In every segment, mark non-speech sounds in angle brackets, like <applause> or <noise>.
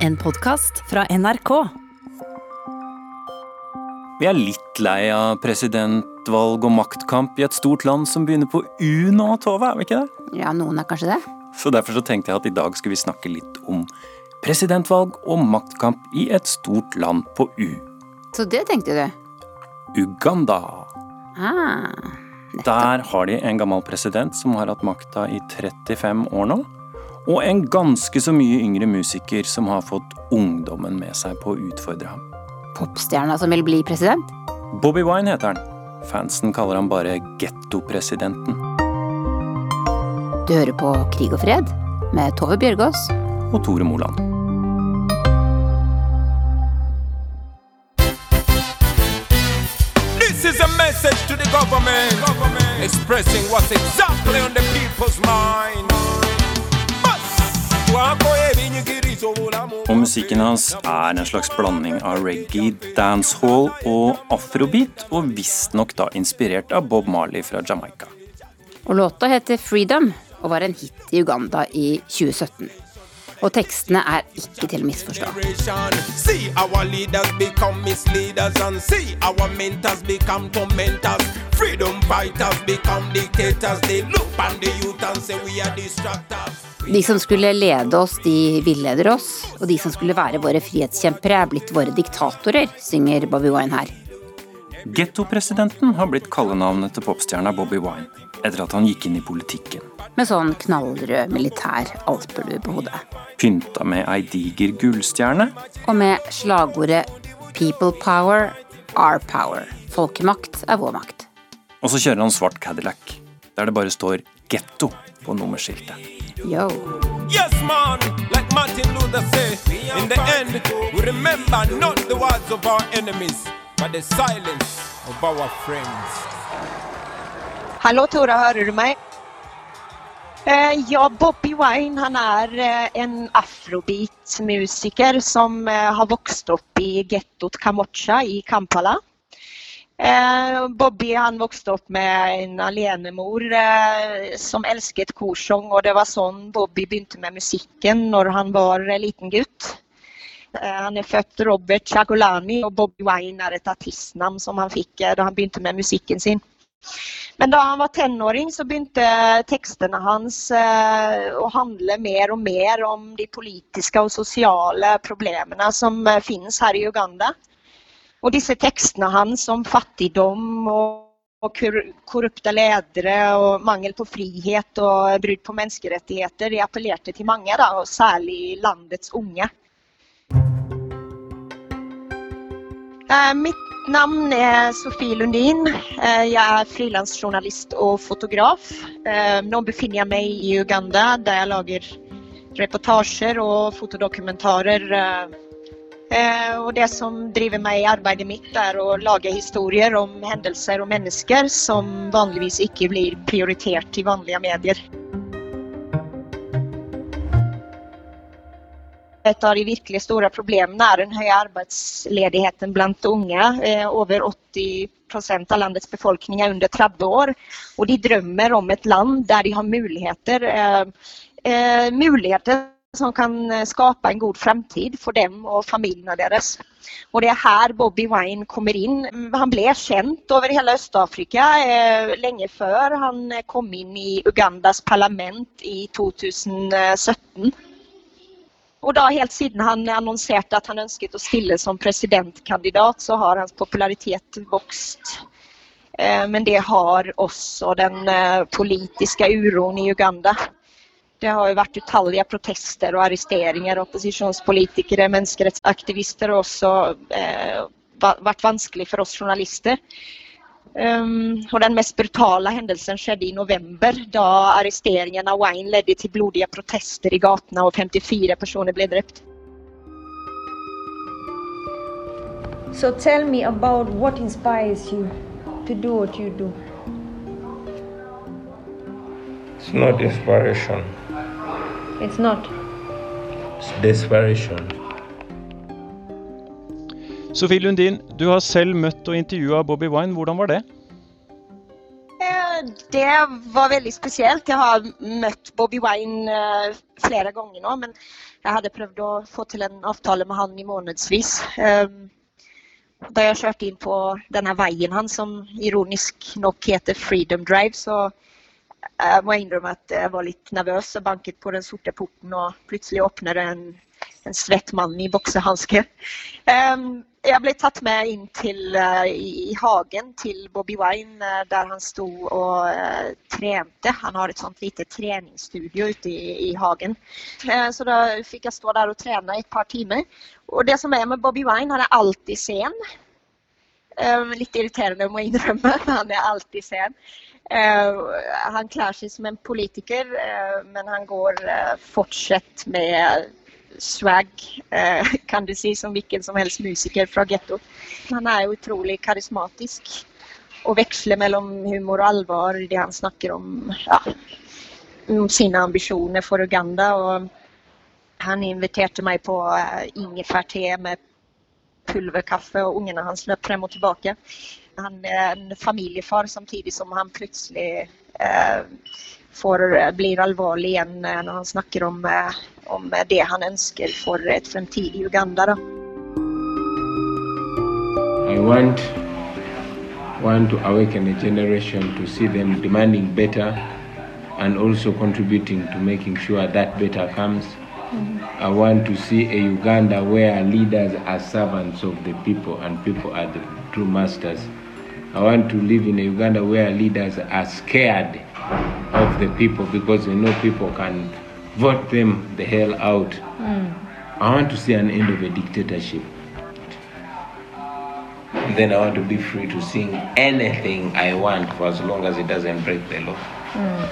En podkast fra NRK. Vi er litt lei av presidentvalg og maktkamp i et stort land som begynner på U nå, Tove, er vi ikke det? Ja, noen er kanskje det. Så derfor så tenkte jeg at i dag skulle vi snakke litt om presidentvalg og maktkamp i et stort land på U. Så det tenkte du. Uganda. Ah, Der har de en gammel president som har hatt makta i 35 år nå. Og en ganske så mye yngre musiker som har fått ungdommen med seg på å utfordre ham. popstjerna som vil bli president? Bobby Wine heter han. Fansen kaller ham bare gettopresidenten. Du hører på Krig og fred med Tove Bjørgaas. Og Tore Moland. This is a message to the government, expressing what's exactly on the people's mind. Og musikken hans er en slags blanding av reggae, dancehall og afrobeat, og visstnok da inspirert av Bob Marley fra Jamaica. Og låta heter Freedom og var en hit i Uganda i 2017. Og tekstene er ikke til å misforstå. De som skulle lede oss, de villeder oss. Og de som skulle være våre frihetskjempere, er blitt våre diktatorer, synger Bobby Wine her. Gettopresidenten har blitt kallenavnet til popstjerna Bobby Wine etter at han gikk inn i politikken. Med sånn knallrød militær alpelue på hodet. Pynta med ei diger gullstjerne. Og med slagordet 'People power, our power'. Folkemakt er vår makt. Og så kjører han svart Cadillac, der det bare står 'getto' på nummerskiltet. Yo. Yes, man, like Martin Luther said, in the end, we remember not the words of our enemies, but the silence of our friends. Hallå Tora, hører du meg? Eh, ja, Bobby Wine han er eh, en afrobeat-musiker som eh, har vokst opp i gettot Kamocha i Kampala. Eh, Bobby han vokste opp med en alenemor eh, som elsket korsang, og det var sånn Bobby begynte med musikken når han var eh, liten gutt. Eh, Han er født Robert Chagolani, og Bobby Wine er et artistnavn som han fikk eh, da han begynte med musikken sin. Men da han var tenåring, så begynte tekstene hans eh, å handle mer og mer om de politiske og sosiale problemene som eh, finnes her i Uganda. Og disse tekstene hans om fattigdom og korrupte ledere og mangel på frihet og brudd på menneskerettigheter, de appellerte til mange, da, og særlig landets unge. Mitt navn er Sofie Lundin. Eh, jeg er frilansjournalist og fotograf. Eh, nå befinner jeg meg i Uganda, der jeg lager reportasjer og fotodokumentarer. eh, eh, og det som driver meg i arbeidet mitt, er å lage historier om hendelser og mennesker som vanligvis ikke blir prioritert i vanlige medier. Et av de virkelig store problemene er den høye arbeidsledigheten blant unge. Eh, over 80% av landets befolkning er under 30 år. Og de drømmer om et land der de har muligheter, eh, eh, muligheter som kan skape en god fremtid for dem og familiene deres. Og det er her Bobby Wine kommer inn. Han ble kjent over hele Øst-Afrika lenge før han kom inn i Ugandas parlament i 2017. Og da helt siden han annonserte at han ønsket å stille som presidentkandidat, så har hans popularitet vokst. Eh, Men det har også den eh, politiske uroen i Uganda. Det har jo vært utallige protester og arresteringer opposisjonspolitikere, menneskerettsaktivister, og også eh, vært vanskelig for oss journalister. Um, og den mest brutale hendelsen skjedde i november, da arresteringen av Wine ledde til blodige protester i gatene og 54 personer ble drept. So tell me about what inspires you to do what you do. It's not inspiration, It's not. it's desperation. Sofie Lundin, du har selv møtt og intervjua Bobby Wine. Hvordan var det? Eh, det var veldig spesielt. Jeg har møtt Bobby Wine eh, flere ganger nå, men jeg hadde prøvd å få til en avtale med han i månedsvis. Um, da jeg kjørte inn på denne veien hans, som ironisk nok heter Freedom Drive, så jeg må innrømme at jeg var litt nervøs og banket på den sorte porten, og plutselig åpner en, en svett mann i boksehansker. Um, jeg ble tatt med inn til, uh, i, hagen til Bobby Wine, uh, der han sto og uh, trente. Han har et sånt lite treningsstudio ute i, i hagen. så da fikk jeg stå der og trene et par timer. Og det som er med Bobby Wine, han er alltid sen. Litt irriterende, må jeg innrømme. <laughs> Han er alltid sen. han kler seg som en politiker, men han går fortsatt med swag, eh, kan du si, som hvilken som helst musiker fra getto. Han er jo utrolig karismatisk og veksler mellom humor og alvor i det han snakker om, ja, om sine ambisjoner for Uganda. Og han inviterte meg på uh, ingefærte med pulverkaffe, og ungene hans løp frem og tilbake. Han er en familiefar samtidig som han plutselig eh, får, blir alvorlig igjen når han snakker om uh, om det han ønsker for et fremtidig Uganda. Da. I want, want to awaken a generation to see them demanding better and also contributing to making sure that better comes. Mm-hmm. I want to see a Uganda where leaders are servants of the people and people are the true masters. I want to live in a Uganda where leaders are scared of the people because they know people can vote them the hell out. Mm. I want to see an end of a dictatorship. And then I want to be free to sing anything I want for as long as it doesn't break the law. Mm.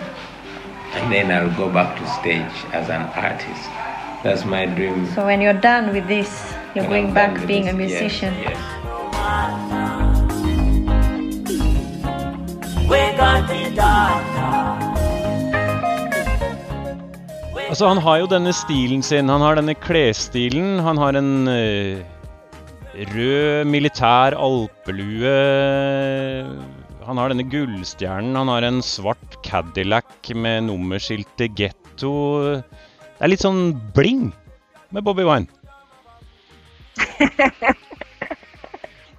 And then I'll go back to stage as an artist. That's my dream. So when you're done with this, you're when going I'm back being this, a musician. Yes, yes. Altså, han har jo denne stilen sin. Han har denne klesstilen. Han har en uh, rød militær alpelue. Han har denne gullstjernen. Han har en svart Cadillac med nummerskiltet Getto. Det er litt sånn bling med Bobby Wine. <laughs>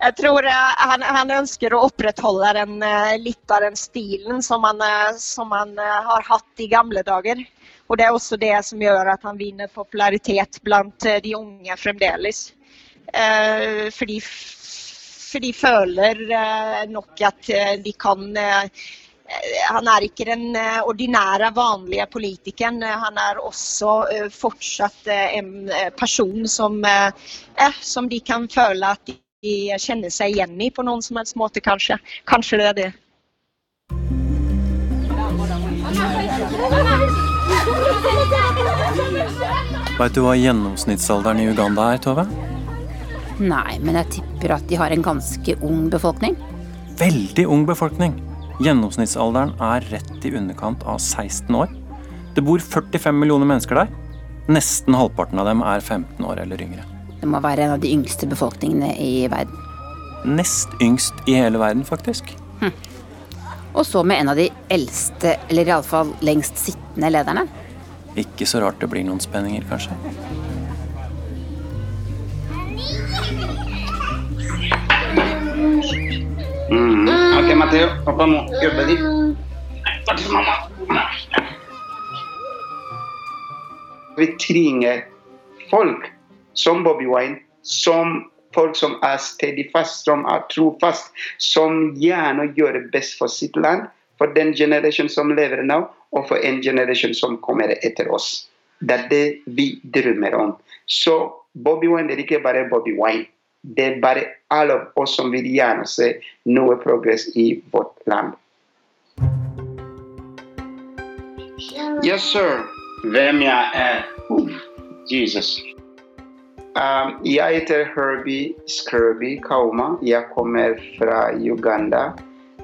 Jeg tror uh, han, han, ønsker å opprettholde den, uh, litt av den stilen som han, som han har hatt i gamle dager. Og det er også det som gjør at han vinner popularitet blant eh, de unge fremdeles. Eh, for de, for de føler eh, nok at de kan han er ikke den ordinære, vanlige politikeren. Han er også fortsatt en person som, som de kan føle at de kjenner seg igjen i på noen som helst måte, kanskje. Kanskje det er det. Veit du hva gjennomsnittsalderen i Uganda er, Tove? Nei, men jeg tipper at de har en ganske ung befolkning. Veldig ung befolkning. Gjennomsnittsalderen er rett i underkant av 16 år. Det bor 45 millioner mennesker der. Nesten halvparten av dem er 15 år eller yngre. Det må være en av de yngste befolkningene i verden. Nest yngst i hele verden, faktisk. Hm. Og så med en av de eldste, eller iallfall lengst sittende lederne. Ikke så rart det blir noen spenninger, kanskje. Mm. Ok, Matteo. Pappa må jobbe litt. Takk for mamma. Vi trenger folk som Bobby Wine, som folk som er stedig fast, som er trofast, som gjerne gjør det best for sitt land, for den generasjonen som lever nå, og for en generasjon som kommer etter oss. Det er det vi drømmer om. Så Bobby Wine er ikke bare Bobby Wine. Det er bare alle av oss som vil gjerne se noe progress i vårt land. Yes, sir. Hvem jeg er? Jesus. Um, jeg heter Herbie Skrøby Kauma. Jeg kommer fra Uganda.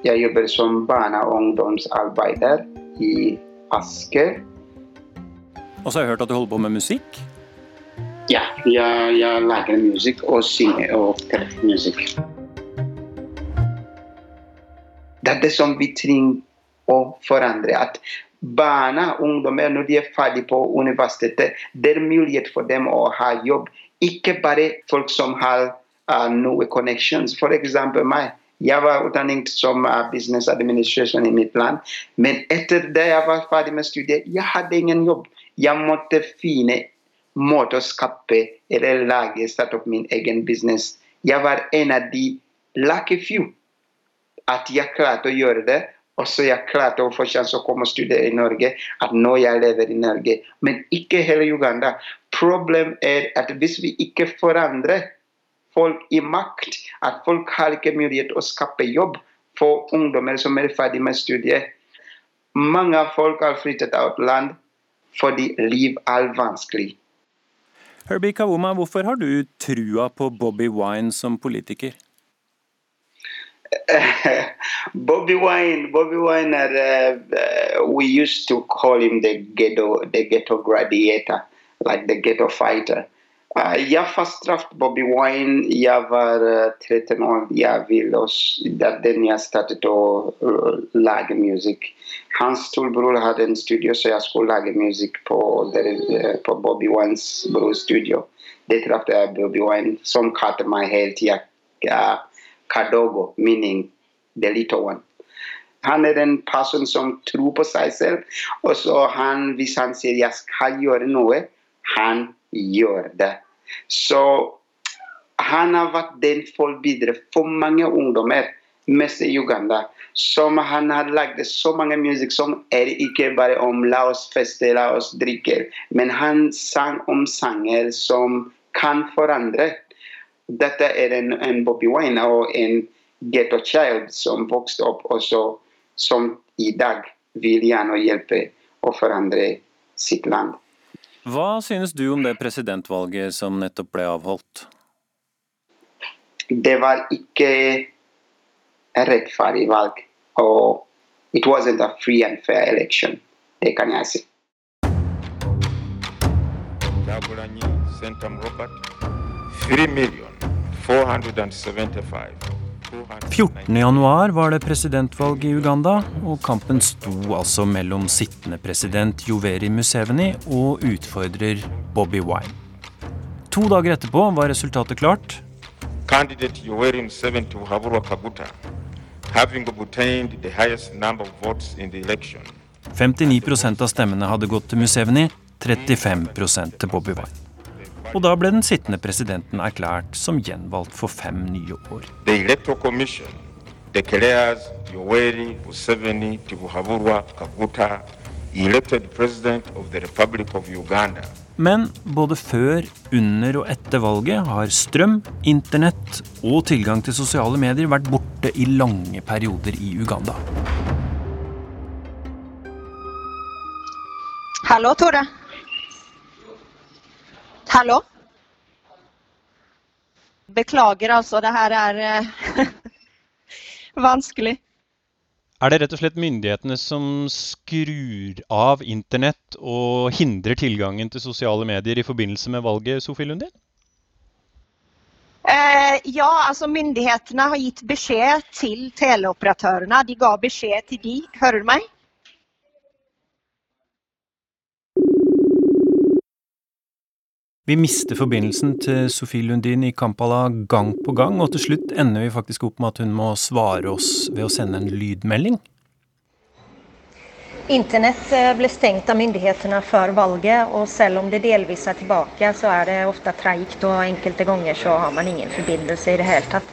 Jeg jobber som barne- og ungdomsarbeider i Asker. Og så har jeg hørt at du holder på med musikk? Ja, jeg, jeg lager musikk og synger og opptrer musikk. Det er det som vi trenger å forandre. At barna, ungdommer, når de er ferdig på universitetet, det er mulighet for dem å ha jobb. Ikke bare folk som har uh, noe connections. Eksempel meg. Jeg var utdannet som uh, business administration i mitt land. Men etter det jeg var ferdig med studiet, jeg hadde ingen jobb. Jeg måtte finne måter å skape eller lage, starte opp min egen business. Jeg var en av de lucky few at jeg klarte å gjøre det. Og så jeg klarte å få sjanse å komme og studere i Norge. At nå jeg lever i Norge. Men ikke hele Uganda. Problemet er at hvis vi ikke forandrer folk i makt, at folk har ikke mulighet å skape jobb for ungdommer som er ferdig med studiet Mange folk har flyttet ut land fordi liv er vanskelig. Herbie Kawuma, hvorfor har du trua på Bobby Wine som politiker? <laughs> Bobby Wine, Bobby Wine, uh, uh, we used to call him the ghetto, the ghetto gladiator, like the ghetto fighter. Uh, jeg fasttraff Bobby Wine. Jeg var uh, 13 år. Jeg ville det den jeg startet å uh, lage musikk. Hans storebror hadde en studio, så jeg skulle lage musikk på, uh, på Bobby Wines brorstudio. Det traff jeg Bobby Wine, som kalte meg hele tida uh, Kadogo, meaning the little one. Han er en person som tror på seg selv. Og så han, hvis han sier jeg skal gjøre noe, han gjør det. Så han har vært den forbildet for mange ungdommer, mest i Uganda. Som han har lagd så mange musikk som er ikke bare om la oss feste, la oss drikke. Men han sang om sanger som kan forandre. Dette er en, en Bobby Wine og en ghetto child som vokste opp også, som i dag vil gjerne hjelpe å forandre sitt land. Hva synes du om det presidentvalget som nettopp ble avholdt? Det var ikke et rettferdig valg. Og it wasn't a free and fair election. Det kan jeg si. Robert 3 million 475 14.1 var det presidentvalg i Uganda, og kampen sto altså mellom sittende president Joveri Museveni og utfordrer Bobby Wine. To dager etterpå var resultatet klart. Candidate Yoweri Museveni Tuhaburwa Kaguta having obtained the highest number of votes in the election. 59 av stemmene hadde gått til Museveni, 35% til Bobby Wine. Og da ble den sittende presidenten erklært som gjenvalgt for fem nye år. The Electoral Commission declares Yoweri Museveni Tibuhaburwa Kaguta elected president of the Republic of Uganda. Men både før, under og etter valget har strøm, internett og tilgang til sosiale medier vært borte i lange perioder i Uganda. Hallo, Tore. Hallo? Beklager, altså. Det her er eh, <laughs> vanskelig. Er det rett og slett myndighetene som skrur av internett og hindrer tilgangen til sosiale medier i forbindelse med valget, Sofie Lundin? Eh, ja, altså myndighetene har gitt beskjed til teleoperatørene. De ga beskjed til de. Hører du meg? Vi mister forbindelsen til Sofie Lundin i Kampala gang på gang, og til slutt ender vi faktisk opp med at hun må svare oss ved å sende en lydmelding. Internett eh, ble stengt av myndighetene før valget, og selv om det delvis er tilbake, så er det ofte treigt, og enkelte ganger så har man ingen forbindelse i det hele tatt.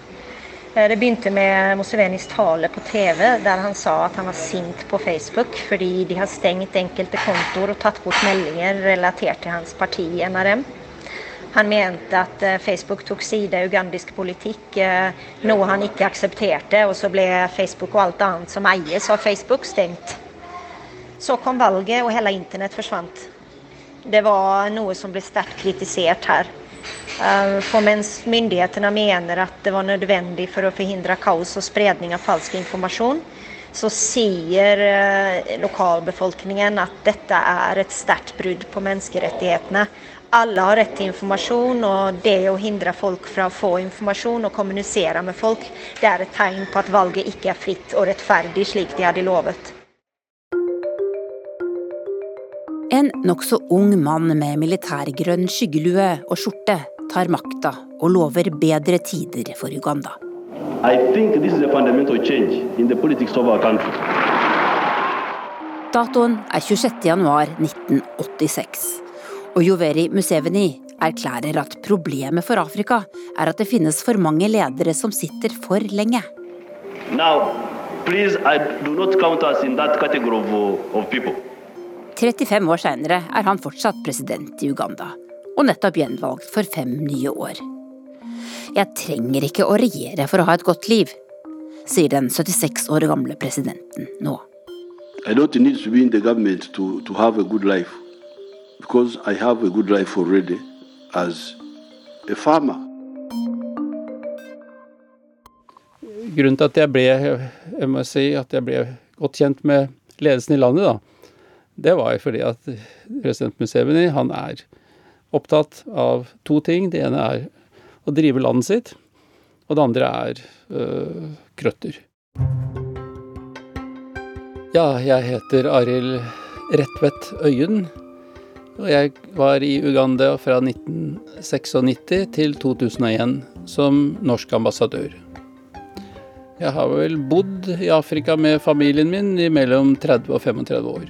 Eh, det begynte med Musevenis tale på TV, der han sa at han var sint på Facebook fordi de har stengt enkelte kontoer og tatt bort meldinger relatert til hans parti NRM. Han mente at eh, Facebook tok side i ugandisk politikk, eh, noe han ikke aksepterte. Og så ble Facebook og alt annet som eies av Facebook, stengt. Så kom valget, og hele internett forsvant. Det var noe som ble sterkt kritisert her. Eh, for mens myndighetene mener at det var nødvendig for å forhindre kaos og spredning av falsk informasjon, så sier lokalbefolkningen at dette er et sterkt brudd på menneskerettighetene alle har rett til informasjon, og det å hindre folk fra å få informasjon og kommunisere med folk, det er et tegn på at valget ikke er fritt og rettferdig slik de hadde lovet. En nokså ung mann med militærgrønn skyggelue og skjorte tar makta og lover bedre tider for Uganda. Datoen er 26.1.1986, og Joveri Museveni erklærer at problemet for Afrika er at det finnes for mange ledere som sitter for lenge. Now, please, I do not count us in that category of, of 35 år seinere er han fortsatt president i Uganda, og nettopp gjenvalgt for fem nye år. Jeg trenger ikke å regjere for å ha et godt liv, sier den 76 år gamle presidenten nå. I don't need to be in the government to, to have a good life, because I have a good life already as a farmer. Grunnen til at jeg ble, jeg må si, at jeg ble godt kjent med ledelsen i landet, da, det var fordi at president Museveni han er opptatt av to ting. Det ene er å drive landet sitt, og det andre er øh, krøtter. Ja, jeg heter Arild Redtvedt Øyen. Og jeg var i Uganda fra 1996 til 2001 som norsk ambassadør. Jeg har vel bodd i Afrika med familien min i mellom 30 og 35 år.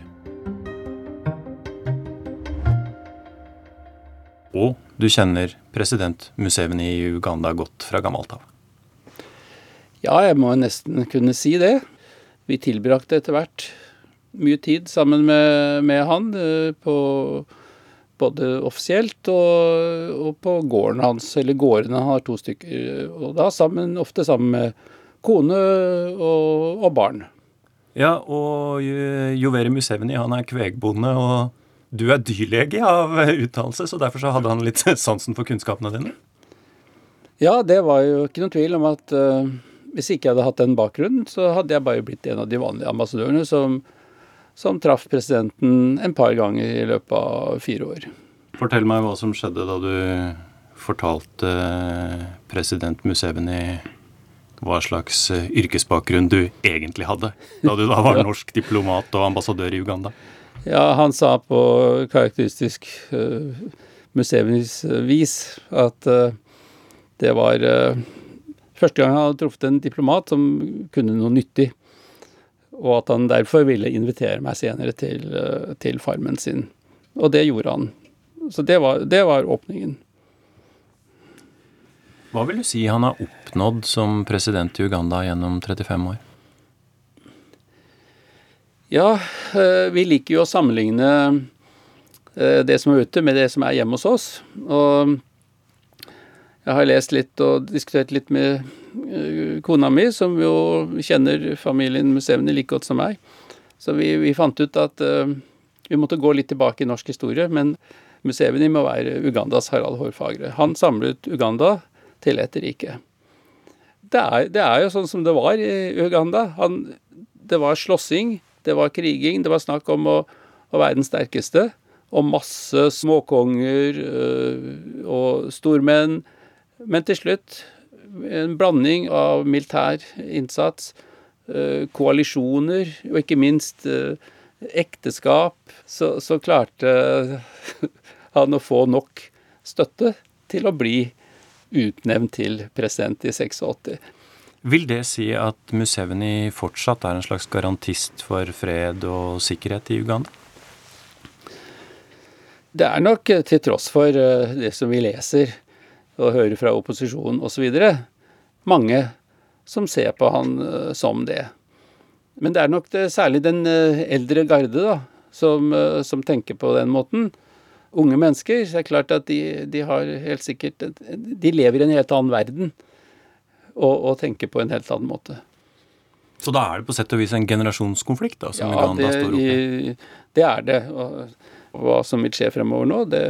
Og du kjenner president Museveni i Uganda godt fra gammelt av? Ja, jeg må nesten kunne si det. Vi tilbrakte etter hvert mye tid sammen med, med han eh, på både offisielt og, og, på gården hans, eller gårdene. Han har to stykker. Og da sammen, ofte sammen med kone og, og barn. Ja, og Joveri Museveni han er kvegbonde. og du er dyrlege av utdannelse, så derfor så hadde han litt <laughs> sansen for kunnskapene dine? Ja, det var jo ikke noen tvil om at uh, hvis ikke jeg hadde hatt den bakgrunnen, så hadde jeg bare blitt en av de vanlige ambassadørene som, som traff presidenten en par ganger i løpet av fire år. Fortell meg hva som skjedde da du fortalte president Museveni hva slags yrkesbakgrunn du egentlig hadde, da du da var norsk diplomat og ambassadør i Uganda. Ja, han sa på karakteristisk uh, vis at uh, det var uh, første gang han hadde truffet en diplomat som kunne noe nyttig. Og at han derfor ville invitere meg senere til, uh, til farmen sin. Og det gjorde han. Så det var, det var åpningen. Hva vil du si han har oppnådd som president i Uganda gjennom 35 år? Ja, eh, vi liker jo å sammenligne eh, det som er ute, med det som er hjemme hos oss. Og jeg har lest litt og diskutert litt med eh, kona mi, som jo kjenner familien Museveni like godt som meg. Så vi, vi fant ut at uh, vi måtte gå litt tilbake i norsk historie. Men Museveni må være Ugandas Harald Hårfagre. Han samlet Uganda til et rike. Det er, det er jo sånn som det var i Uganda. Han, det var slåssing det var kriging. Det var snakk om å, å være den sterkeste. Og masse småkonger øh, og stormenn. Men til slutt en blanding av militær innsats, øh, koalisjoner og ikke minst øh, ekteskap, så, så klarte <laughs> han å få nok støtte til å bli utnevnt til president i 86. Vil det si at Museveni fortsatt er en slags garantist for fred og sikkerhet i Uganda? Det er nok eh, til tross for eh, det som vi leser og hører fra opposisjonen osv. mange som ser på han eh, som det. Men det er nok det, særlig den eldre garde da, som, som, tenker på den måten. Unge mennesker. Så det er klart at de, de har helt sikkert De lever i en helt annen verden og, og tenker på en helt annen måte. Så da er det på sett og vis en generasjonskonflikt da, som ja, Uganda det, står oppe det er det. Og, hva som vil skje fremover nå, det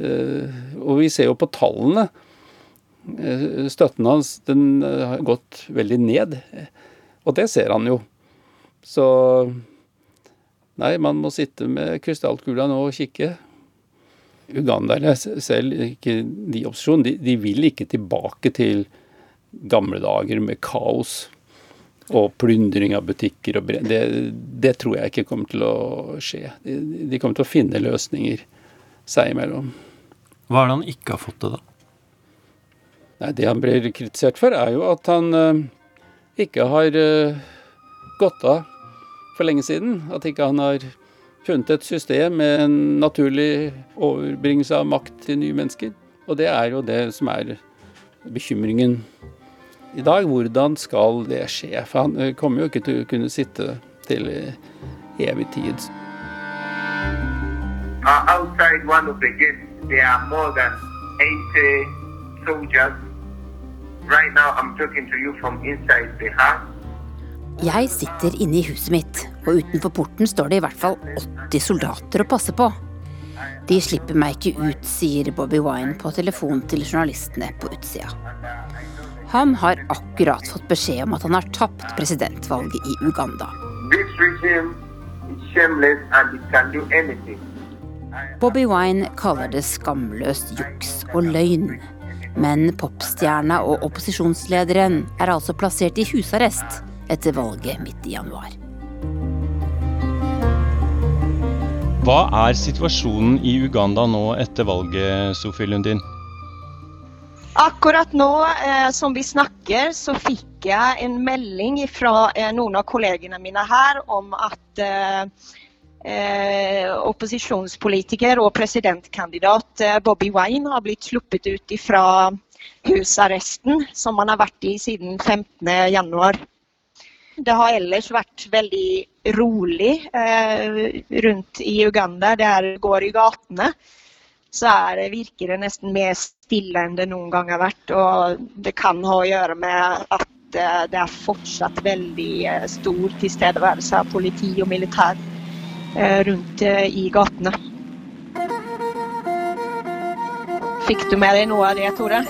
Og vi ser jo på tallene. Eh, støtten hans den eh, har gått veldig ned. Og det ser han jo. Så Nei, man må sitte med krystallkula nå og kikke. Uganderne selv, ikke de i de, de vil ikke tilbake til gamle dager med kaos. og plyndring av butikker og brev. Det, det, tror jeg ikke kommer til å skje. De, de, kommer til å finne løsninger seg imellom. Hva er det han ikke har fått til, da? Nei, Det han blir kritisert for, er jo at han uh, ikke har uh, gått av for lenge siden. At ikke han har funnet et system med en naturlig overbringelse av makt til nye mennesker. Og det er jo det som er bekymringen i dag. Hvordan skal det skje? For han eh, kommer jo ikke til å kunne sitte til evig tid. Uh, outside one of the gates, there are more than 80 soldiers. Right now, I'm talking to you from inside the house. Jeg sitter inne i huset mitt, og utenfor porten står det i hvert fall 80 soldater å passe på. De slipper meg ikke ut, sier Bobby Wine på telefon til journalistene på utsida. Han har akkurat fått beskjed om at han har tapt presidentvalget i Uganda. Bobby Wine kaller det skamløst juks og løgn. Men popstjerna og opposisjonslederen er altså plassert i husarrest etter valget midt i januar. Hva er situasjonen i Uganda nå etter valget, Sofie Lundin? Akkurat nå eh, som vi snakker, så fikk jeg en melding fra eh, noen av kollegene mine her om at eh, opposisjonspolitiker og presidentkandidat eh, Bobby Wine har blitt sluppet ut fra husarresten som han har vært i siden 15.1. Det har ellers vært veldig rolig eh, rundt i Uganda. Der går i gatene, så det, virker det nesten mer stille enn det noen gang har vært. Og det kan ha å gjøre med at eh, det er fortsatt veldig eh, stor tilstedeværelse av politi og militær eh, rundt eh, i gatene. Fikk du med deg noe av det, Tore?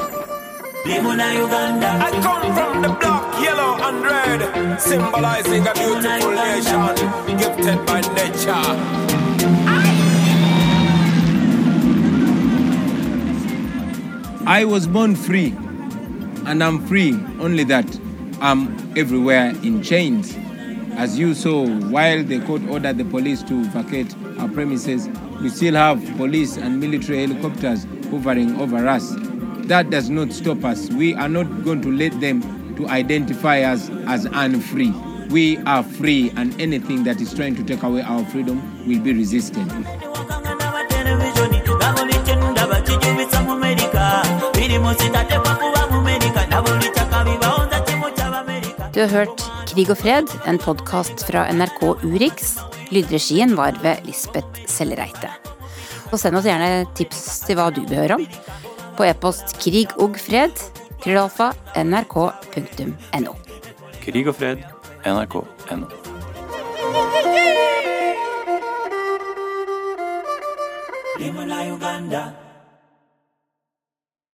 I come from the block, yellow and red, symbolizing a beautiful nation, gifted by nature. I was born free, and I'm free, only that I'm everywhere in chains. As you saw, while the court ordered the police to vacate our premises, we still have police and military helicopters hovering over us that does not stop us. We are not going to let them to identify us as unfree. We are free, and anything that is trying to take away our freedom will be resisted. Du hørt Krig og fred, en podkast fra NRK Urix. Lydregien var ved Lisbeth Sellereite. Og send oss gjerne tips til hva du vil høre om på e-post krig og fred, krøllalfa, nrk.no. Krig og fred, nrk.no. Uganda